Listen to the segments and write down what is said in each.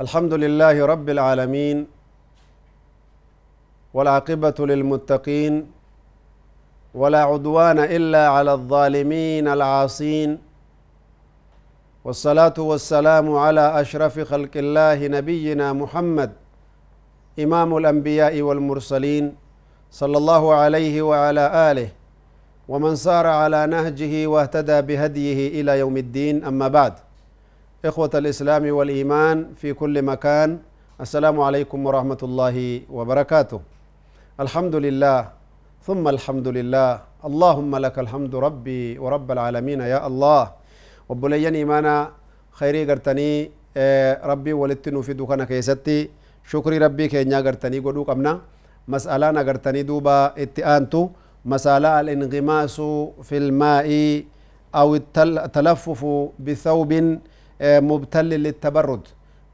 الحمد لله رب العالمين والعاقبة للمتقين ولا عدوان إلا على الظالمين العاصين والصلاة والسلام على أشرف خلق الله نبينا محمد إمام الأنبياء والمرسلين صلى الله عليه وعلى آله ومن سار على نهجه واهتدى بهديه إلى يوم الدين. أما بعد إخوة الإسلام والإيمان في كل مكان السلام عليكم ورحمة الله وبركاته. الحمد لله ثم الحمد لله. اللهم لك الحمد ربي ورب العالمين يا الله. وبلين إيمانا خيري قرتني ربي ولتنو في دكانا كيستي. شكري ربي كينيا قرتني قدو قمنا. مسألة قرتني دوبا اتئانتو مسألة الانغماس في الماء أو التلفف بثوب mubtalli littabarrud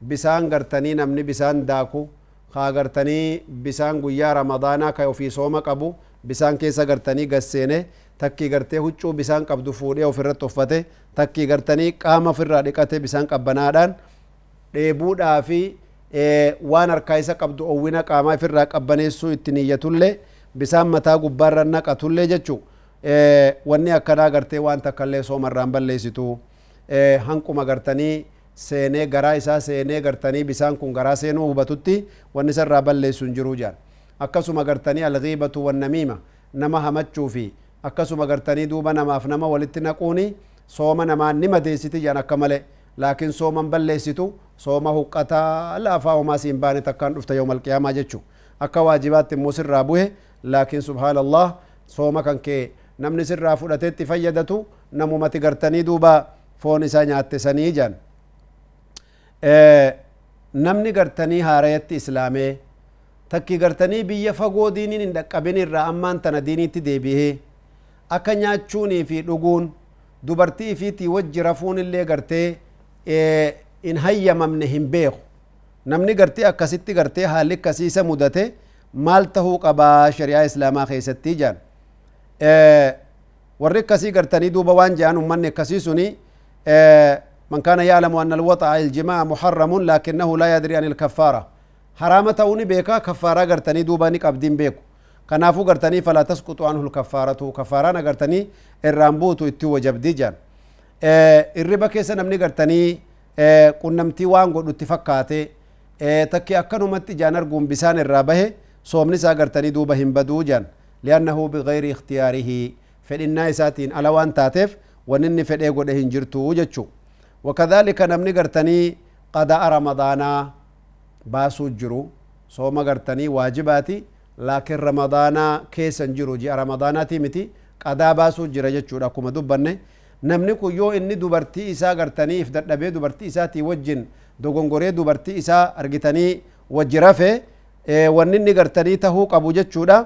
bisaan gartanii namni bisaan daaku kaa gartanii bisaan guyyaa ramadaanaa ka ofii sooma qabu bisaan keessa gartanii gasseene takkii gartee huccuu bisaan qabdu fuudhee ofirratti uffate takkii gartanii qaama ofirraa dhiqate bisaan qabbanaadhaan dheebuudhaa fi waan harkaa isa qabdu owwina qaamaa ofirraa qabbaneessuu itti niyyatullee bisaan mataa gubbaarra naqatullee jechuu wanni akkanaa gartee waan takkallee soomarraan balleessitu hanquma gartanii seenee garaa isaa seenee gartanii bisaan kun garaa seenuu hubatutti wanni isarraa balleessu hin jiruu jaan akkasuma gartanii alghiibatu wannamiima nama hamachuu fi akkasuma gartanii duuba namaaf nama walitti naquuni sooma namaan ni madeessiti jaan akka male laakiin sooman balleessitu sooma huqqataa laafaa homaa siin baane takkaan dhufta yooma alqiyaamaa jechuu akka waajibaatti immoo sirraa buhe laakiin subhaanallah sooma kan kee namni sirraa fudhateetti fayyadatu namumati gartanii duuba foon isaa nyaatte sanii jan namni gartanii haarayatti islaamee takki gartanii biyya fagoo diiniin hin dhaqqabin irraa ammaan tana diiniitti deebi'ee akka nyaachuunii fi dhuguun dubartii ifiitii wajji rafuun illee gartee in hayyamamne hin beeku namni gartee akkasitti gartee haalli akkasiisa mudate maal tahuu qabaa shari'aa islaamaa keessatti jaan warri akkasii gartanii duuba waan jehan ummanni akkasii suni من كان يعلم أن الوطأ الجماع محرم لكنه لا يدري عن الكفارة حرام توني بيكا كفارة قرتني دوباني قبدين بيكو كنافو قرتني فلا تسقط عنه الكفارة كفارة قرتني الرامبوتو اتو وجب ديجان الربا كيسا نمني قرتني قنمتي وان قد اتفكاتي تكي أكنو مت جانر قوم بسان الرابه صومني سا قرتني دوبا هم بدوجان لأنه بغير اختياره فإننا ساتين على وان تاتف ونني فدي غده هنجرتو جچو وكذلك نمني غرتني قضاء رمضانا باسو جرو صوم غرتني واجباتي لكن رمضانا كيسن جرو جي رمضاناتي متي قضاء باسو جرا جچو كما دبنه namni kun yoo inni dubartii isaa gartanii if dadhabee dubartii isaatii wajjin dogongoree dubartii isaa argitanii wajji rafe wanni inni gartanii tahuu qabu jechuudha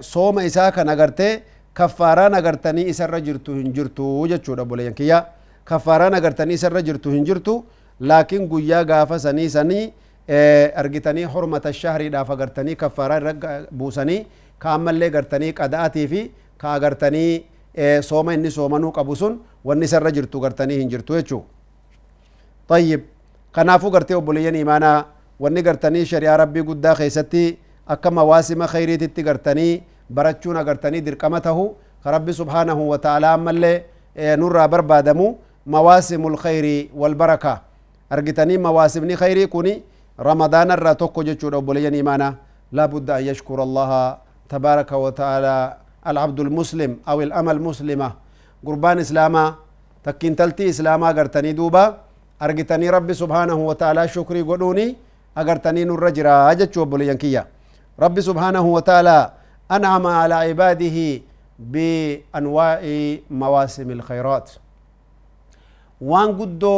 sooma isaa kan agartee kaffaaraan agartanii isarra jirtu hin jirtu jechuudha boleeyyan kiyya kaffaaraan agartanii isarra jirtu hin jirtu laakiin guyyaa gaafa sanii sanii ارغتني حرمه الشهر دا فغرتني كفارا رغ بوسني كامل لي غرتني قداتي في كا غرتني صوم اني صومنو قبوسن وني سرجرتو غرتني هنجرتو يچو طيب قنافو غرتيو بوليني مانا وني غرتني شريعه ربي قد خيستي أكما واسم خيري تتي غرتني برچونا غرتني درقمته ربي سبحانه وتعالى مل نور بربادمو مواسم الخير والبركه ارغتني مواسم ني خيري كوني irraa tokko jechuudha obboleeyyan imaana laa budda an yashkura allaha tabaaraka wa ta'ala العبد المسلم أو الأمة المسلمة قربان إسلاما تكين تلتي إسلاما أغرتني دوبا أرغتني ربي سبحانه وتعالى شكري قدوني أغرتني نور جرا أجت بوليانكيا ربي سبحانه وتعالى أنعم على عباده بأنواع مواسم الخيرات وان قدو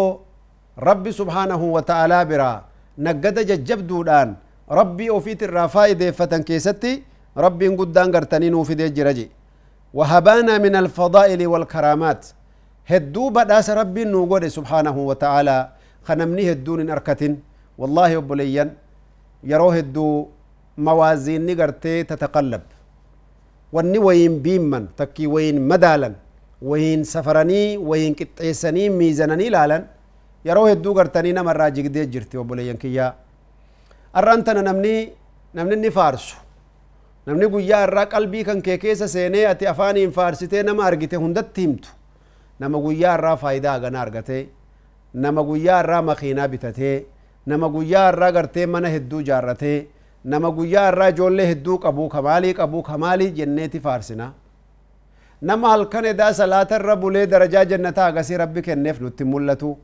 ربي سبحانه وتعالى برا نقد ججب دودان ربي وفيت الرافاي ديفة كيستي ربي قدان قرتنين وفي دي جرجي وهبانا من الفضائل والكرامات هدو بداس ربي نوغود سبحانه وتعالى خنمني هدون إن أركتن والله أبوليا يروه هدو موازين نقرتي تتقلب واني وين بيمن تكي وين مدالا وين سفرني وين قطيسني ميزنني لالا يروه هدو قرتني نمر راجق دي جرتي أبوليا كيا أرانتنا نمني نمني فارسو namni guyyaa irraa qalbii kan kee keessa seenee ati afaaniin faarsitee nama argite hundatti himtu nama guyyaa irraa faayidaa hagana argatee nama guyyaa irraa makiinaa bitatee nama guyyaa irraa gartee mana hedduu jaarratee nama guyyaa irraa ijoollee hedduu qabu kamaalii qabu kamaalii jenneeti faarsina nama halkan edaa salaata irra bulee darajaa jannataa agasii rabbi kenneef nutti mul'atu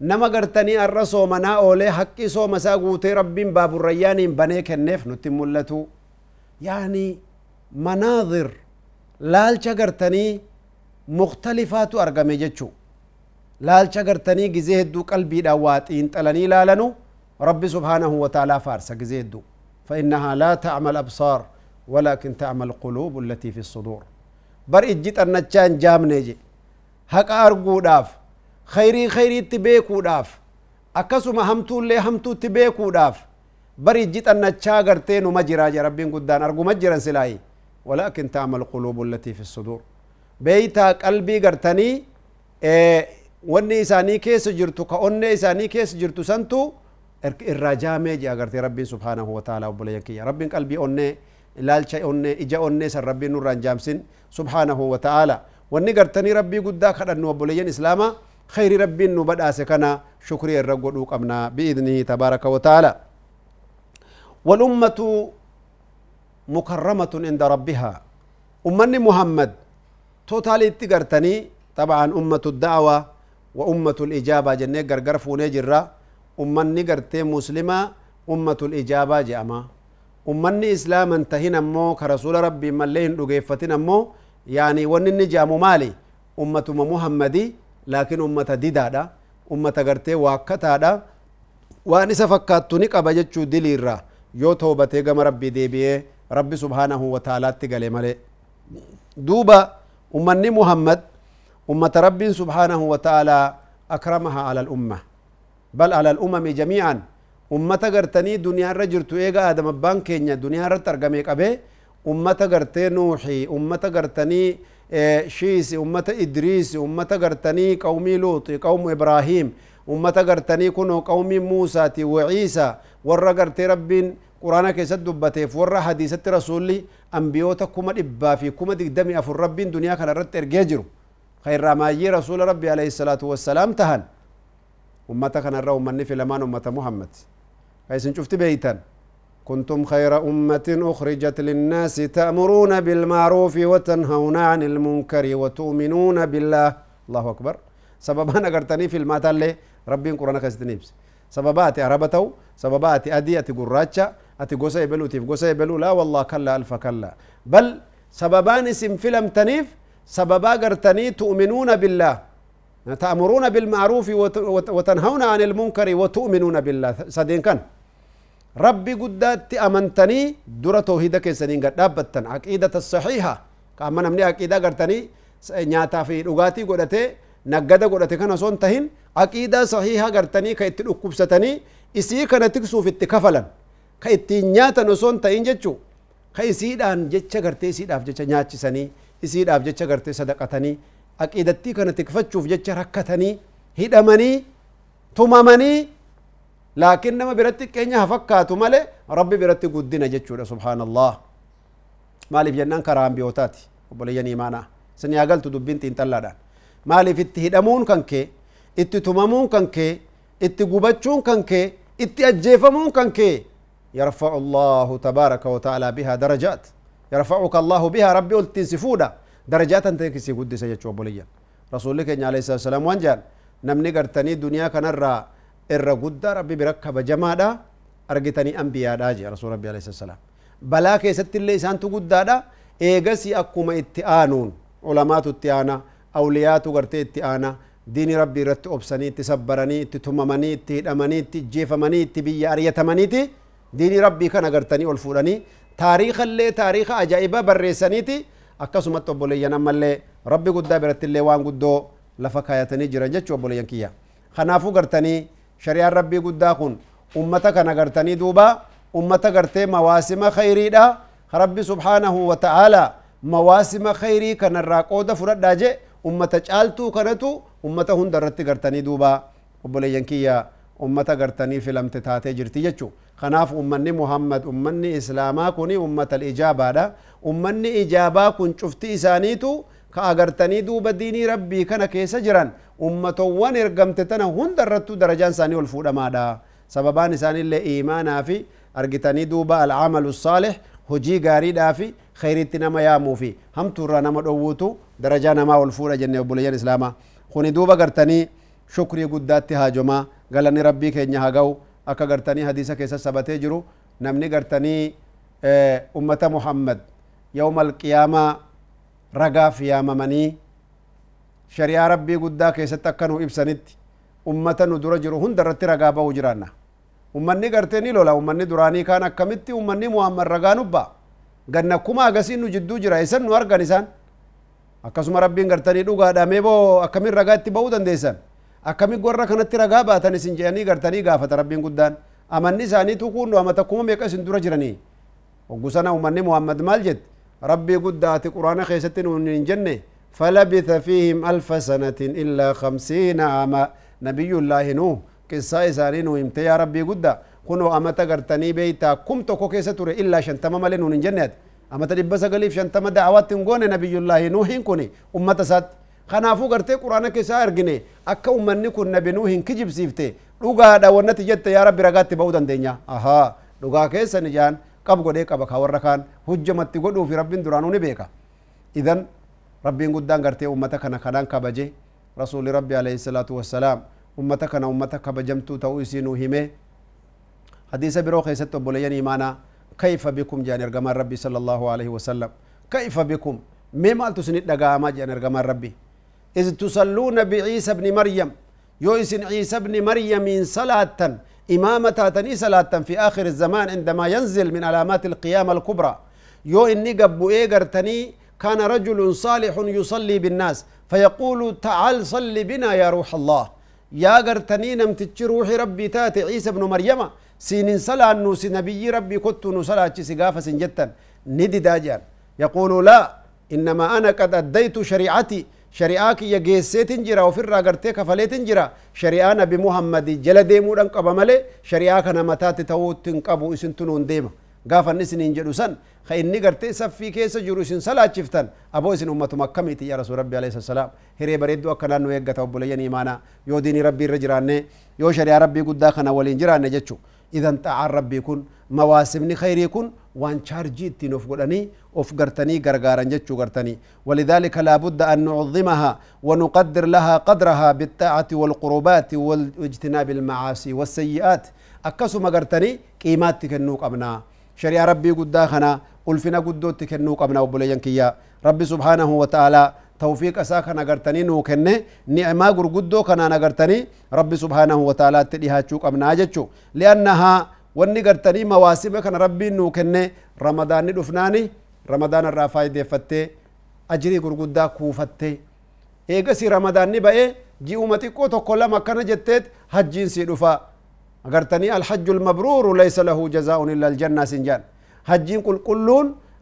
nama gartanii arra soomanaa oolee haqqi sooma isaa guutee rabbiin baaburrayyaaniin banee kenneef nutti mul'atu. يعني مناظر لالچا غرتني مختلفات أرقمي جتشو لالچا غرتني جزيه دو قلبي دوات إن تلني لالنو رب سبحانه وتعالى فارس جزيه دو فإنها لا تعمل أبصار ولكن تعمل قلوب التي في الصدور بر إجيت النجان جام نيجي حق أرقو داف داف أكسو همتو اللي همتو تبيكو داف bari jixannachaa gartee numa jiraa je rabbiin guddaan arguma jiran silaayi ولكن تعمل قلوب التي في الصدور بيتا قلبي غرتني wanni isaanii keessa jirtu ka onnee isaanii keessa jirtu santu irraa jaamee jea agartee rabbiin subhaanahu wa ta'ala obboleeyyan kiyya rabbiin qalbii onnee ilaalcha onnee ija onnee san rabbiin nurraan jaamsin subhaanahu wa ta'ala wanni gartanii rabbii guddaa kadhannu obboleeyyan islaamaa badhaase kana shukrii irra godhuu qabna biidnihi tabaaraka wa ta'ala والأمة مكرمة عند ربها. أمني محمد توتالي تقرتني. طبعا أمة الدعوة وأمة الإجابة جنة قرقر فوني جرة. أمني قرتي مسلمة أمة الإجابة جأما أمني إسلام انتهينا مو كرسول ربي ملين رقيفتنا مو. يعني ونني جامو مالي. أمة محمدي. لكن أمتا ديدادا أمتا غرتي واكتادا وان اسا فكاتو نيقا بججو دلير را يو توبة تيغم ربي ديبيه ربي سبحانه وتعالى تيغالي مالي دوبا أمني محمد أمتا ربي سبحانه وتعالى أكرمها على الأمة بل على الأمم جميعا أمتا غرتني دنيا رجر تويغا آدم بانكينيا دنيا رتر غميك أبي أمتا غرتي نوحي أمتا غرتني shiisi ummata idriisi ummata gartanii qawmii luuxi qawmu ibraahiim ummata gartanii kunoo qawmii muusaati wa ciisa warra gartee rabbiin quraana keessatti dubbateef warra hadiisatti rasuulli ambiyoota kuma dhibbaa fi kuma digdami afur rabbiin duniyaa kana irratti ergee jiru kairraa maayyee rasuula rabbi alayhi salaatu wassalaam tahan ummata kanarra ummanni filamaan ummata muhammad ka isin cufti beeytan كنتم خير أمة أخرجت للناس تأمرون بالمعروف وتنهون عن المنكر وتؤمنون بالله. الله أكبر. سببان أقرتني في المات اللي ربين قرآن كستنيبس سببات عربته سببات أدي أتي قراتشا أتي قوسا يبلو تيف قوسا يبلو. لا والله كلا ألف كلا. بل سببان اسم فيلم تنيف سببا قرتني تؤمنون بالله. تأمرون بالمعروف وتنهون عن المنكر وتؤمنون بالله. سدين كان. ربي قدات أمنتني درة توحيدك سنين قد دابتن عقيدة الصحيحة كأما نمني عقيدة قرتني نياتا في رغاتي قدتي naggada godhate kana son tahin aqiidaa sahihaa gartanii ka itti dhukkubsatanii isii kana tiksuuf itti kafalan ka ittiin nyaatan osoon ta'in jechu ka isiidhaan jecha gartee isiidhaaf jecha nyaachisanii isiidhaaf jecha gartee sadaqatanii aqiidattii kana tikfachuuf jecha rakkatanii hidhamanii tumamanii laakiin nama biratti xiqqeenya hafakkaatu male rabbi biratti guddina jechuudha subhaanallah maaliif jennaan karaa ambiyootaati obboleeyyan imaanaa isin yaa galtu dubbiin xiinxallaadhaan maaliif itti hidhamuun kan kee itti tumamuun kan kee itti gubachuun kan kee itti ajjeefamuun kan kee يرفع الله تبارك وتعالى بها درجات يرفعك الله بها ربي قلت سفودا درجات انت كسي قد سيجو بوليا رسولك عليه الصلاه والسلام وانجان نمني قرتني دنيا كان الرا قد ربي بركب جمادا ارغتني انبياء داجي رسول ربي عليه الصلاه والسلام بلا كيست اللي سانتو قدادا ايغسي اكما اتئانون علماء اتئانا awliyaatu gartee itti aana diini rabbii irratti obsanii itti sabbaranii itti tumamanii itti hidhamanii itti jeefamanii itti biyya ariyatamaniiti diini rabbii kana gartanii ol fuudhanii taariikallee taariika ajaa'ibaa barreessaniiti akkasumatti obboleeyyan ammallee rabbi guddaa biratti illee waan guddoo lafa kaayatanii jiran jechuu obboleeyyan kiyya kanaafuu gartanii rabbii guddaa kun ummata kana gartanii duuba ummata gartee mawaasima khayriidha rabbi subhaanahu wa ta'aalaa mawaasima khayrii kanarraa qooda fudhadhaa je ummata caaltuu kanatu ummata hunda irratti gartanii duuba obboleeyyan kiyya ummata gartanii filamte taatee jirti jechu kanaaf ummanni muhammad ummanni islaamaa kuni ummata ijaabaadha ummanni ijaabaa kun cufti isaaniitu ka agartanii duuba diinii rabbii kana keessa jiran ummatowwan ergamte tana hunda irrattu darajaan isaanii ol fuudhamaadha sababaan isaaniillee iimaanaa fi argitanii duuba alcamalu saalih hojii gaariidhaa fi khayriitti nama yaamuu fi hamtuurraa nama dhowwuutu darajaa namaa ol fuudha jenne obboleeyyan islaamaa kuni duuba gartanii shukrii guddaatti haajomaa galanni rabbii keenya haa ga'u akka gartanii hadiisa keessa sabatee jiru namni gartanii ummata muhammad yawma alqiyaamaa ragaaf yaamamanii shari'aa rabbii guddaa keessatti akka nu ibsanitti ummata nu dura jiru hunda irratti ragaa ba'u jiraanna ummanni gartee ni lola ummanni duraanii kaan akkamitti ummanni muhammad ragaa nubba ganna kuma agasiin nu jidduu jira isan nu argan isaan akkasuma rabbiin gartanii dhugaadhamee boo akkamin ragaa itti ba'uu dandeessan akkami warra kanatti ragaa baatan isin jedhanii gartanii gaafata rabbiin guddaan amanni isaanii tukuun amata kuma meeqa isin dura jiranii hoggusana ummanni muhammad maal jette rabbii guddaati quraana keessatti nuun hin jenne فلبث فيهم ألف سنة إلا خمسين عاما نبي الله نوح قصة إساني نو امت يا ربي قد كنو أمتا قرتني بيتا كم تكو كيسة توري إلا شنتما ملين نون جنة أمتا دبس قليف شنتما دعوات تنقون نبي الله نوح كوني أمتا سات kanaafuu gartee quraana keessaa argine akka ummanni kun nabi nuuhin kijibsiifte dhugaadha wannati jette yaa rabbi ragaatti ba'uu dandeenya ahaa dhugaa keessan ijaan qab godhee qaba ka warra kaan hujjamatti godhuufi rabbiin duraanuu ni beeka idan ربي ربين قدان غرتي أمتك أنا كدان كبجي رسول ربي عليه الصلاة والسلام. أمتك أنا أمتك كبجمتو تويسينو هيمه حديث برو خيسه بولين إيمانا. كيف بكم جان ارغم ربي صلى الله عليه وسلم؟ كيف بكم؟ مما تسني دغا ما جان ارغم ربي. إذ تصلون بعيسى ابن مريم. يوسن عيسى ابن مريم من صلاه إمامة تني صلاة في آخر الزمان عندما ينزل من علامات القيامة الكبرى. يو إني قبو إيجر تني كان رجل صالح يصلي بالناس فيقول تعال صلي بنا يا روح الله. يا قرتني ام روحي ربي تاتي عيسى بن مريم. سين صلى نوس نبي ربي كنت نصلى سقافة جتا ندي داجا يقول لا إنما أنا قد أديت شريعتي. شريعاك يجيس تنجرا وفر راقرتك فليتنجرا شريعانا بمحمد جل ديمو لنقب ملي شريعاك نمتات تاوت تنقبو إسنتنون ديمة غافا نسنين جلوسان ka inni gartee saffii keessa jiru isin salaachiftan aboo isin ummatuma akkamiiti yaa rasuul rabbi alayhi salaam hiree bareedduu akkanaan nu eeggata obboleeyyan imaanaa yoo diinii rabbii irra jiraanne yoo shari'aa rabbii guddaa kana waliin jiraanne jechu idan xa'aan rabbii kun mawaasimni khayrii kun waan chaarjii ittiin of godhanii of gartanii gargaaran jechuu gartanii ولذلك لا بد أن نعظمها ونقدر لها قدرها بالطاعة والقربات واجتناب المعاصي والسيئات أكسما قرتني قيمات كنو قبنا شريعة ربي قدا خنا ألفنا قدو تكنو قبنا وبليان كيا ربي سبحانه وتعالى توفيق أساك نغرتني نو كنه نعما قرقدو كنا نغرتني ربي سبحانه وتعالى تديها تشوك أبنا جتشو لأنها wanni gartanii mawaasiba kana rabbiin nuu kenne ramadaanni dhufnaani ramadaan irraa faayideeffattee ajirii gurguddaa kuufattee eegasi ramadaanni ba'ee ji'uma xiqqoo tokko lama akkana jetteet hajjiin sii dhufa agartanii alhajju lmabruuru laysa lahu jazaa'un illa aljanna sin jaan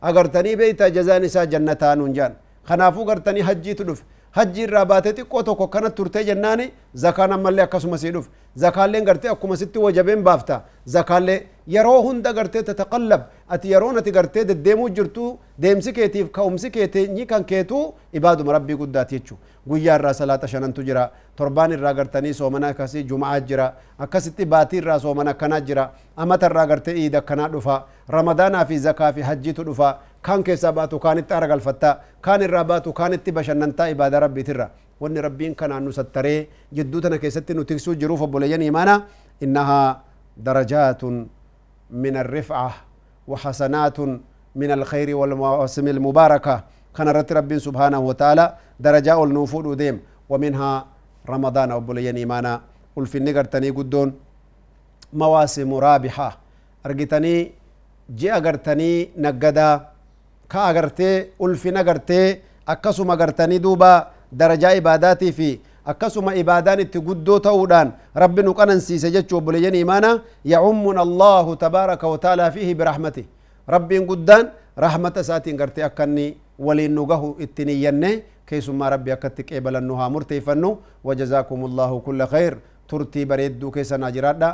agartanii beeyta jazaan isaa jannataa nuun jaan kanaafuu gartanii hajjiitu dhufe hajji irraa baatee xiqqoo tokko kana turtee jennaani zakaan ammallee akkasuma sii dhufe zakaalleen gartee akkuma sitti wajabeen baafta zakaallee yeroo hunda gartee tataqallab ati yeroon ati gartee deddeemuu jirtu deemsi keetiif ka'umsi keetii kan keetuu ibaaduma rabbii guddaati jechuu guyyaa irraa salaata shanantu jira torbaan irraa gartanii soomana akkasii jumaa jira akkasitti baatii irraa soomana akkanaa jira amata irraa gartee iid akkanaa dhufa ramadaanaa fi zakaa fi hajjiitu dhufa kaan keessaa baatu kaanitti ara galfatta kaan irraa baatu kaanitti bashannantaa ibaada rabbiitirra wanni rabbiin kanaan nu sattaree jidduu tana keessatti nu tiksuu jiruuf obboleeyyan imaana. Innahaa darajaatun من الرفعة وحسنات من الخير والمواسم المباركة كان رت رب سبحانه وتعالى درجاء النفود ديم ومنها رمضان أبو لين إيمانا قل في النقر تني قدون مواسم رابحة أرقتني جي أغرتني نقدا كا أغرتي قل في نقرتي أكسو مغرتني دوبا درجة عباداتي في akkasuma ibaadaan itti guddoo ta'uudhaan rabbi nu qanansiise jechuu obboleeyyan imaana yacummuna allahu tabaaraka wataalaa fiihi birahmati rabbiin guddaan rahmata isaatiin gartee akka inni waliin nu gahu ittiin iyyanne keessummaa rabbi akkatti qeebalannu haa murteeffannu wajazaakum allahu kulla khayr turtii bareedduu keessanaa jiraadha